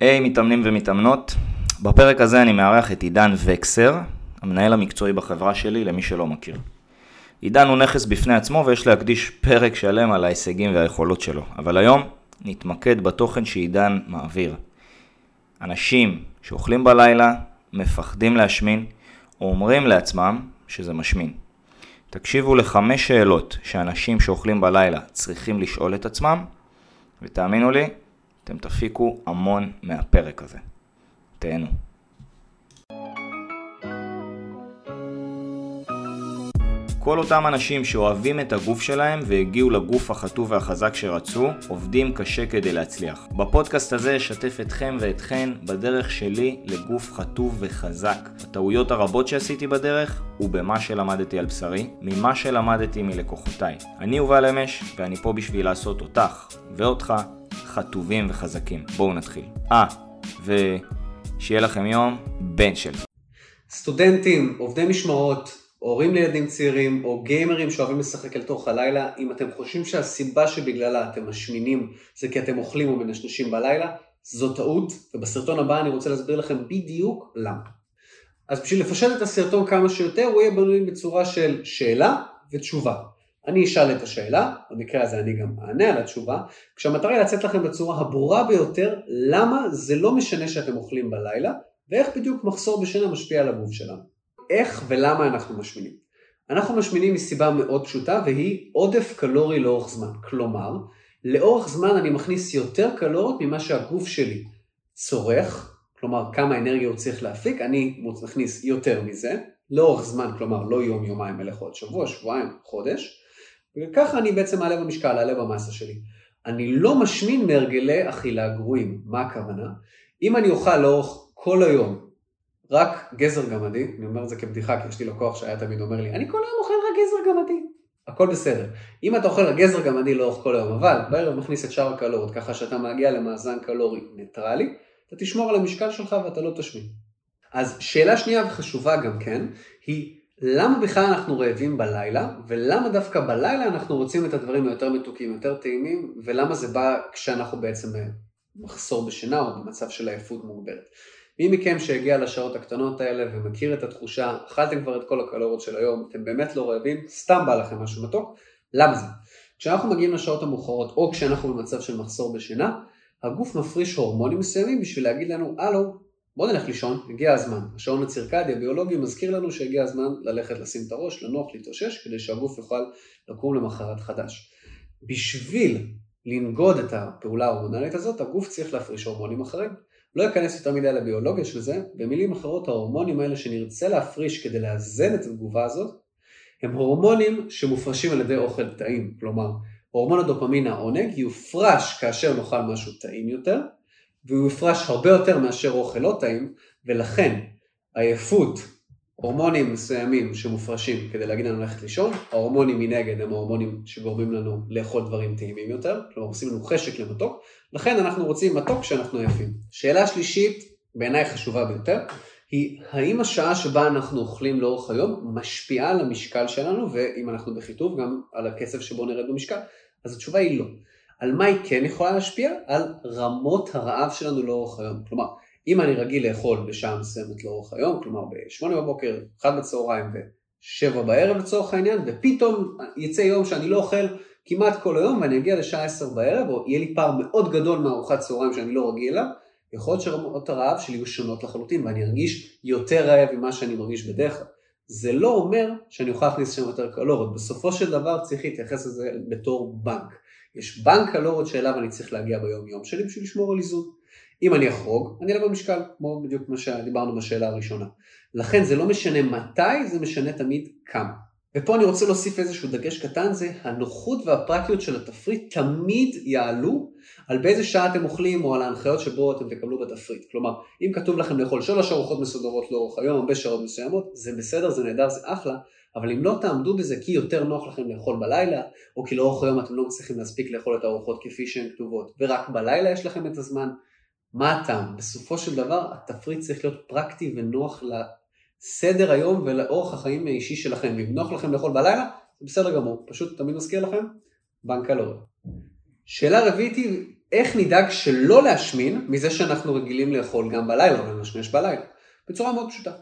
היי hey, מתאמנים ומתאמנות, בפרק הזה אני מארח את עידן וקסר, המנהל המקצועי בחברה שלי, למי שלא מכיר. עידן הוא נכס בפני עצמו ויש להקדיש פרק שלם על ההישגים והיכולות שלו, אבל היום נתמקד בתוכן שעידן מעביר. אנשים שאוכלים בלילה, מפחדים להשמין, או אומרים לעצמם שזה משמין. תקשיבו לחמש שאלות שאנשים שאוכלים בלילה צריכים לשאול את עצמם, ותאמינו לי, אתם תפיקו המון מהפרק הזה. תהנו. כל אותם אנשים שאוהבים את הגוף שלהם והגיעו לגוף החטוב והחזק שרצו, עובדים קשה כדי להצליח. בפודקאסט הזה אשתף אתכם ואתכן בדרך שלי לגוף חטוב וחזק. הטעויות הרבות שעשיתי בדרך, ובמה שלמדתי על בשרי, ממה שלמדתי מלקוחותיי. אני יובל אמש, ואני פה בשביל לעשות אותך ואותך חטובים וחזקים. בואו נתחיל. אה, ושיהיה לכם יום בן של. סטודנטים, עובדי משמרות, הורים לילדים צעירים או גיימרים שאוהבים לשחק אל תוך הלילה, אם אתם חושבים שהסיבה שבגללה אתם משמינים זה כי אתם אוכלים או מנשנשים בלילה, זו טעות, ובסרטון הבא אני רוצה להסביר לכם בדיוק למה. אז בשביל לפשט את הסרטון כמה שיותר, הוא יהיה בנוי בצורה של שאלה ותשובה. אני אשאל את השאלה, במקרה הזה אני גם אענה על התשובה, כשהמטרה היא לצאת לכם בצורה הברורה ביותר למה זה לא משנה שאתם אוכלים בלילה, ואיך בדיוק מחסור בשינה משפיע על הגוף שלנו. איך ולמה אנחנו משמינים. אנחנו משמינים מסיבה מאוד פשוטה והיא עודף קלורי לאורך זמן. כלומר, לאורך זמן אני מכניס יותר קלוריות ממה שהגוף שלי צורך, כלומר כמה אנרגיה הוא צריך להפיק, אני מכניס יותר מזה, לאורך זמן, כלומר לא יום, יומיים, אלא עוד שבוע, שבועיים, חודש, וככה אני בעצם מעלה במשקל, מעלה במסה שלי. אני לא משמין מהרגלי אכילה גרועים. מה הכוונה? אם אני אוכל לאורך כל היום רק גזר גמדי, אני אומר את זה כבדיחה כי יש לי לקוח שהיה תמיד אומר לי, אני כל היום אוכל רק גזר גמדי. הכל בסדר. אם אתה אוכל גזר גמדי לאורך כל היום, אבל בערב מכניס את שאר הקלוריות ככה שאתה מגיע למאזן קלורי ניטרלי, אתה תשמור על המשקל שלך ואתה לא תשמין. אז שאלה שנייה וחשובה גם כן, היא למה בכלל אנחנו רעבים בלילה, ולמה דווקא בלילה אנחנו רוצים את הדברים היותר מתוקים, יותר טעימים, ולמה זה בא כשאנחנו בעצם מחסור בשינה או במצב של עייפות מוגברת. מי מכם שהגיע לשעות הקטנות האלה ומכיר את התחושה, אכלתם כבר את כל הקלוריות של היום, אתם באמת לא רעבים, סתם בא לכם משהו מתוק, למה זה? כשאנחנו מגיעים לשעות המאוחרות או כשאנחנו במצב של מחסור בשינה, הגוף מפריש הורמונים מסוימים בשביל להגיד לנו, הלו, בוא נלך לישון, הגיע הזמן. השעון הצירקדי הביולוגי מזכיר לנו שהגיע הזמן ללכת לשים את הראש, לנוח, להתאושש, כדי שהגוף יוכל לקום למחרת חדש. בשביל לנגוד את הפעולה ההורמונלית הזאת, הגוף צריך להפריש הורמונים אחרים. לא אכנס יותר מדי לביולוגיה של זה, במילים אחרות ההורמונים האלה שנרצה להפריש כדי לאזן את התגובה הזאת, הם הורמונים שמופרשים על ידי אוכל טעים, כלומר הורמון הדופמין העונג יופרש כאשר נאכל משהו טעים יותר, והוא יופרש הרבה יותר מאשר אוכל לא טעים, ולכן עייפות הורמונים מסוימים שמופרשים כדי להגיד לנו ללכת לישון, ההורמונים מנגד הם ההורמונים שגורמים לנו לאכול דברים טעימים יותר, כלומר עושים לנו חשק למתוק, לכן אנחנו רוצים מתוק כשאנחנו עייפים. שאלה שלישית, בעיניי חשובה ביותר, היא האם השעה שבה אנחנו אוכלים לאורך היום משפיעה על המשקל שלנו, ואם אנחנו בחיטוב גם על הקצב שבו נרד במשקל? אז התשובה היא לא. על מה היא כן יכולה להשפיע? על רמות הרעב שלנו לאורך היום. כלומר, אם אני רגיל לאכול בשעה מסוימת לאורך היום, כלומר ב-8 בבוקר, 1 בצהריים ו-7 בערב לצורך העניין, ופתאום יצא יום שאני לא אוכל כמעט כל היום ואני אגיע לשעה 10 בערב, או יהיה לי פער מאוד גדול מארוחת צהריים שאני לא רגיל לה, יכול להיות שרמות הרעב שלי יהיו שונות לחלוטין ואני ארגיש יותר רעב ממה שאני מרגיש בדרך כלל. זה לא אומר שאני אוכל להכניס שם יותר קלוריות, בסופו של דבר צריך להתייחס לזה בתור בנק. יש בנק קלוריות שאליו אני צריך להגיע ביום יום שלי בשביל לשמור על איזון. אם אני אחרוג, אני אעלה במשקל, כמו בדיוק מה שדיברנו בשאלה הראשונה. לכן זה לא משנה מתי, זה משנה תמיד כמה. ופה אני רוצה להוסיף איזשהו דגש קטן, זה הנוחות והפרקטיות של התפריט תמיד יעלו על באיזה שעה אתם אוכלים או על ההנחיות שבו אתם תקבלו בתפריט. כלומר, אם כתוב לכם לאכול שלוש ארוחות מסודרות לאורך היום, הרבה שעות מסוימות, זה בסדר, זה נהדר, זה אחלה, אבל אם לא תעמדו בזה כי יותר נוח לכם לאכול בלילה, או כי לאורך היום אתם לא מצליחים להספיק לאכול את הארוחות כפי שהן כתובות, ורק בלילה יש לכם את הזמן, מה הטעם? בסופו של דבר התפריט צריך להיות פרקטי ונוח לסדר היום ולאורך החיים האישי שלכם. אם נוח לכם לאכול בלילה, זה בסדר גמור, פשוט תמיד מזכיר לכם, בנק קלוריות. שאלה רביעית היא, איך נדאג שלא להשמין מזה שאנחנו רגילים לאכול גם בלילה או לנשנש בלילה? בצורה מאוד פשוטה.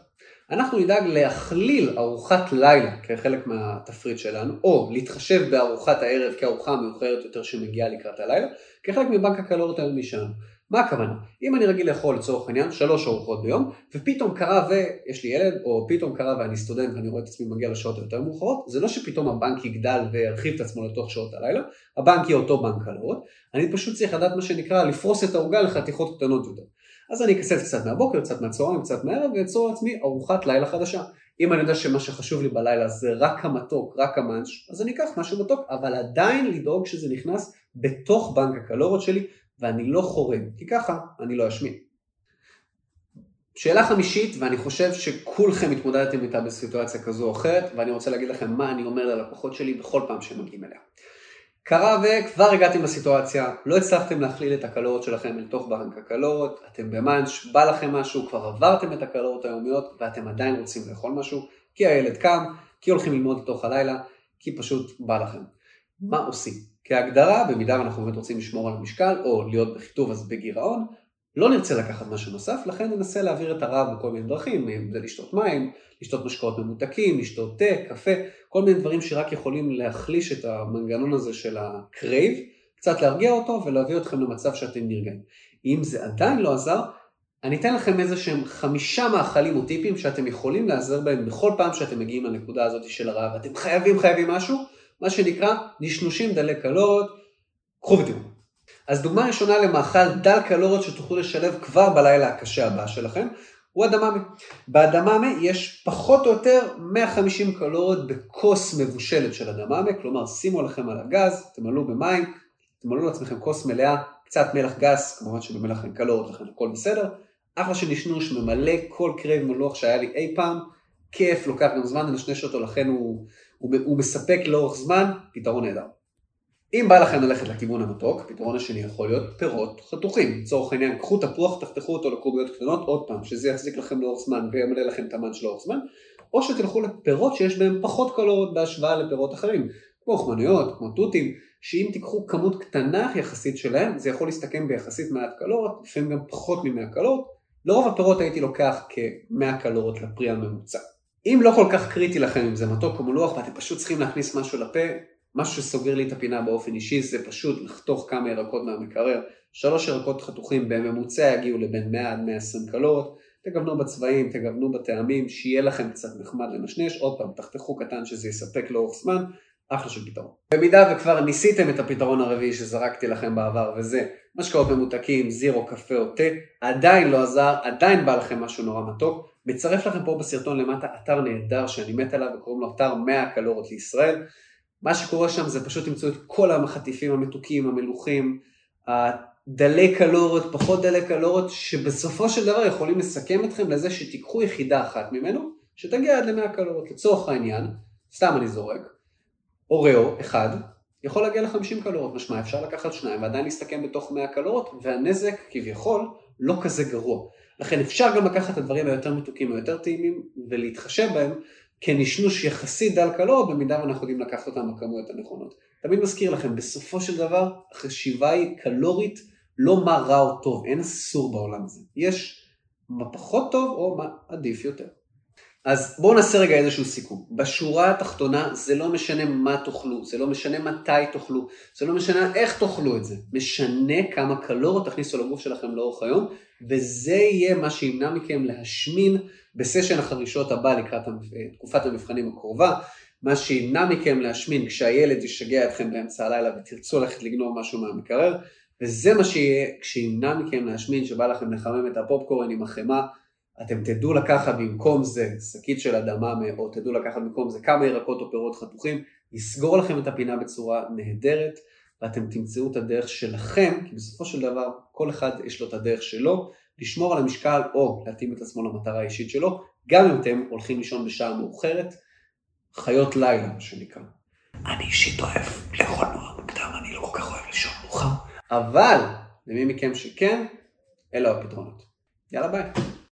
אנחנו נדאג להכליל ארוחת לילה כחלק מהתפריט שלנו, או להתחשב בארוחת הערב כארוחה המאוחרת יותר שמגיעה לקראת הלילה, כחלק מבנק הקלוריות היומי שלנו. מה הכוונה? אם אני רגיל לאכול לצורך העניין שלוש ארוחות ביום, ופתאום קרה ויש לי ילד, או פתאום קרה ואני סטודנט ואני רואה את עצמי מגיע לשעות היותר מאוחרות, זה לא שפתאום הבנק יגדל וירחיב את עצמו לתוך שעות הלילה, הבנק יהיה אותו בנק קלוריות, אני פשוט צריך לדעת מה שנקרא לפרוס את העוגה לחתיכות קטנות יותר. אז אני אקסס קצת מהבוקר, קצת מהצהריים, קצת מהערב, ואצור לעצמי ארוחת לילה חדשה. אם אני יודע שמה שחשוב לי בלילה זה רק המתוק, רק המאנץ', אז אני אקח משהו מתוק, אבל עדיין לדאוג שזה נכנס בתוך בנק הקלוריות שלי, ואני לא חורג, כי ככה אני לא אשמין. שאלה חמישית, ואני חושב שכולכם התמודדתם איתה בסיטואציה כזו או אחרת, ואני רוצה להגיד לכם מה אני אומר ללקוחות שלי בכל פעם שהם מגיעים אליה. קרה וכבר הגעתם לסיטואציה, לא הצלחתם להכליל את הקלוריות שלכם אל תוך בנק הקלוריות, אתם במאנץ', בא לכם משהו, כבר עברתם את הקלוריות היומיות ואתם עדיין רוצים לאכול משהו, כי הילד קם, כי הולכים ללמוד לתוך הלילה, כי פשוט בא לכם. מה עושים? כהגדרה, במידה ואנחנו באמת רוצים לשמור על המשקל או להיות בחיטוב אז בגירעון, לא נרצה לקחת משהו נוסף, לכן ננסה להעביר את הרעב בכל מיני דרכים, אם זה לשתות מים, לשתות משקאות ממותקים, לשתות תה, קפה, כל מיני דברים שרק יכולים להחליש את המנגנון הזה של ה crave, קצת להרגיע אותו ולהביא אתכם למצב שאתם נרגעים. אם זה עדיין לא עזר, אני אתן לכם איזה שהם חמישה מאכלים או טיפים שאתם יכולים להיעזר בהם בכל פעם שאתם מגיעים לנקודה הזאת של הרעב. אתם חייבים חייבים משהו, מה שנקרא נשנושים דלי קלוריות, קחו ותראו. אז דוגמה ראשונה למאכל דל קלוריות שתוכלו לשלב כבר בלילה הקשה הבא שלכם, הוא אדממי. באדממי יש פחות או יותר 150 קלוריות בכוס מבושלת של אדממי, כלומר שימו לכם על הגז, תמלאו במים, תמלאו לעצמכם כוס מלאה, קצת מלח גס, כמובן שבמלח אין קלוריות לכן הכל בסדר, אחלה של נשנוש, ממלא כל קרב מלוח שהיה לי אי פעם, כיף, לוקח גם זמן לנשנש אותו, לכן הוא, הוא, הוא מספק לאורך זמן, פתרון נהדר. אם בא לכם ללכת לכיוון המתוק, הפתרון השני יכול להיות פירות חתוכים. לצורך העניין, קחו תפוח, תחתכו אותו לקוביות קטנות, עוד פעם, שזה יחזיק לכם לאורך זמן וימלא לכם את המן של לאורך זמן, או שתלכו לפירות שיש בהם פחות קלוריות בהשוואה לפירות אחרים, כמו חמניות, כמו תותים, שאם תיקחו כמות קטנה יחסית שלהם, זה יכול להסתכם ביחסית מעט קלוריות, לפעמים גם פחות מ-100 קלוריות. לרוב הפירות הייתי לוקח כ-100 קלוריות לפרי הממוצע. אם לא כל כך קריטי לכם אם זה מתוק או מלוח ואתם פשוט צריכים להכניס משהו לפה, משהו שסוגר לי את הפינה באופן אישי זה פשוט לחתוך כמה ירקות מהמקרר, שלוש ירקות חתוכים בממוצע יגיעו לבין 100 עד 120 קלוריות, תגוונו בצבעים, תגוונו בטעמים, שיהיה לכם קצת נחמד לנשנש, עוד פעם, תחתכו קטן שזה יספק לאורך זמן, אחלה של פתרון. במידה וכבר ניסיתם את הפתרון הרביעי שזרקתי לכם בעבר וזה משקאות ממותקים, זירו, קפה או תה, עדיין לא עזר, עדיין בא לכם משהו נורא מתוק, מצרף לכם פה בסרטון למטה אתר נהדר שאני מת עליו וקוראים לו אתר 100 קלוריות לישראל. מה שקורה שם זה פשוט תמצאו את כל החטיפים המתוקים, המלוכים, הדלי קלוריות, פחות דלי קלוריות, שבסופו של דבר יכולים לסכם אתכם לזה שתיקחו יחידה אחת ממנו, שתגיע עד ל-100 קלוריות. לצורך העניין, סתם אני זורק, אוראו אחד יכול להגיע ל-50 קלוריות, משמע אפשר לקחת שניים ועדיין להסתכם בתוך 100 קלוריות, והנזק כביכול לא כזה גרוע. לכן אפשר גם לקחת את הדברים היותר מתוקים היותר טעימים ולהתחשב בהם כנשנוש יחסית דל קלוריות במידה ואנחנו יודעים לקחת אותם בכמויות הנכונות. תמיד מזכיר לכם, בסופו של דבר החשיבה היא קלורית, לא מה רע או טוב, אין אסור בעולם הזה. יש מה פחות טוב או מה עדיף יותר. אז בואו נעשה רגע איזשהו סיכום. בשורה התחתונה זה לא משנה מה תאכלו, זה לא משנה מתי תאכלו, זה לא משנה איך תאכלו את זה. משנה כמה קלוריות תכניסו לגוף שלכם לאורך היום, וזה יהיה מה שימנע מכם להשמין בסשן החרישות הבא לקראת תקופת המבחנים הקרובה. מה שימנע מכם להשמין כשהילד ישגע אתכם באמצע הלילה ותרצו ללכת לגנוב משהו מהמקרר, וזה מה שיהיה כשימנע מכם להשמין שבא לכם לחמם את הפופקורן עם החמאה אתם תדעו לקחת במקום זה שקית של אדמה, או תדעו לקחת במקום זה כמה ירקות או פירות חתוכים, יסגור לכם את הפינה בצורה נהדרת, ואתם תמצאו את הדרך שלכם, כי בסופו של דבר כל אחד יש לו את הדרך שלו, לשמור על המשקל או להתאים את עצמו למטרה האישית שלו, גם אם אתם הולכים לישון בשעה מאוחרת, חיות לילה מה שנקרא. אני אישית אוהב לאכול נורא מוקדם, אני לא כל כך אוהב לישון מאוחר, אבל למי מכם שכן, אלו הפתרונות. יאללה ביי.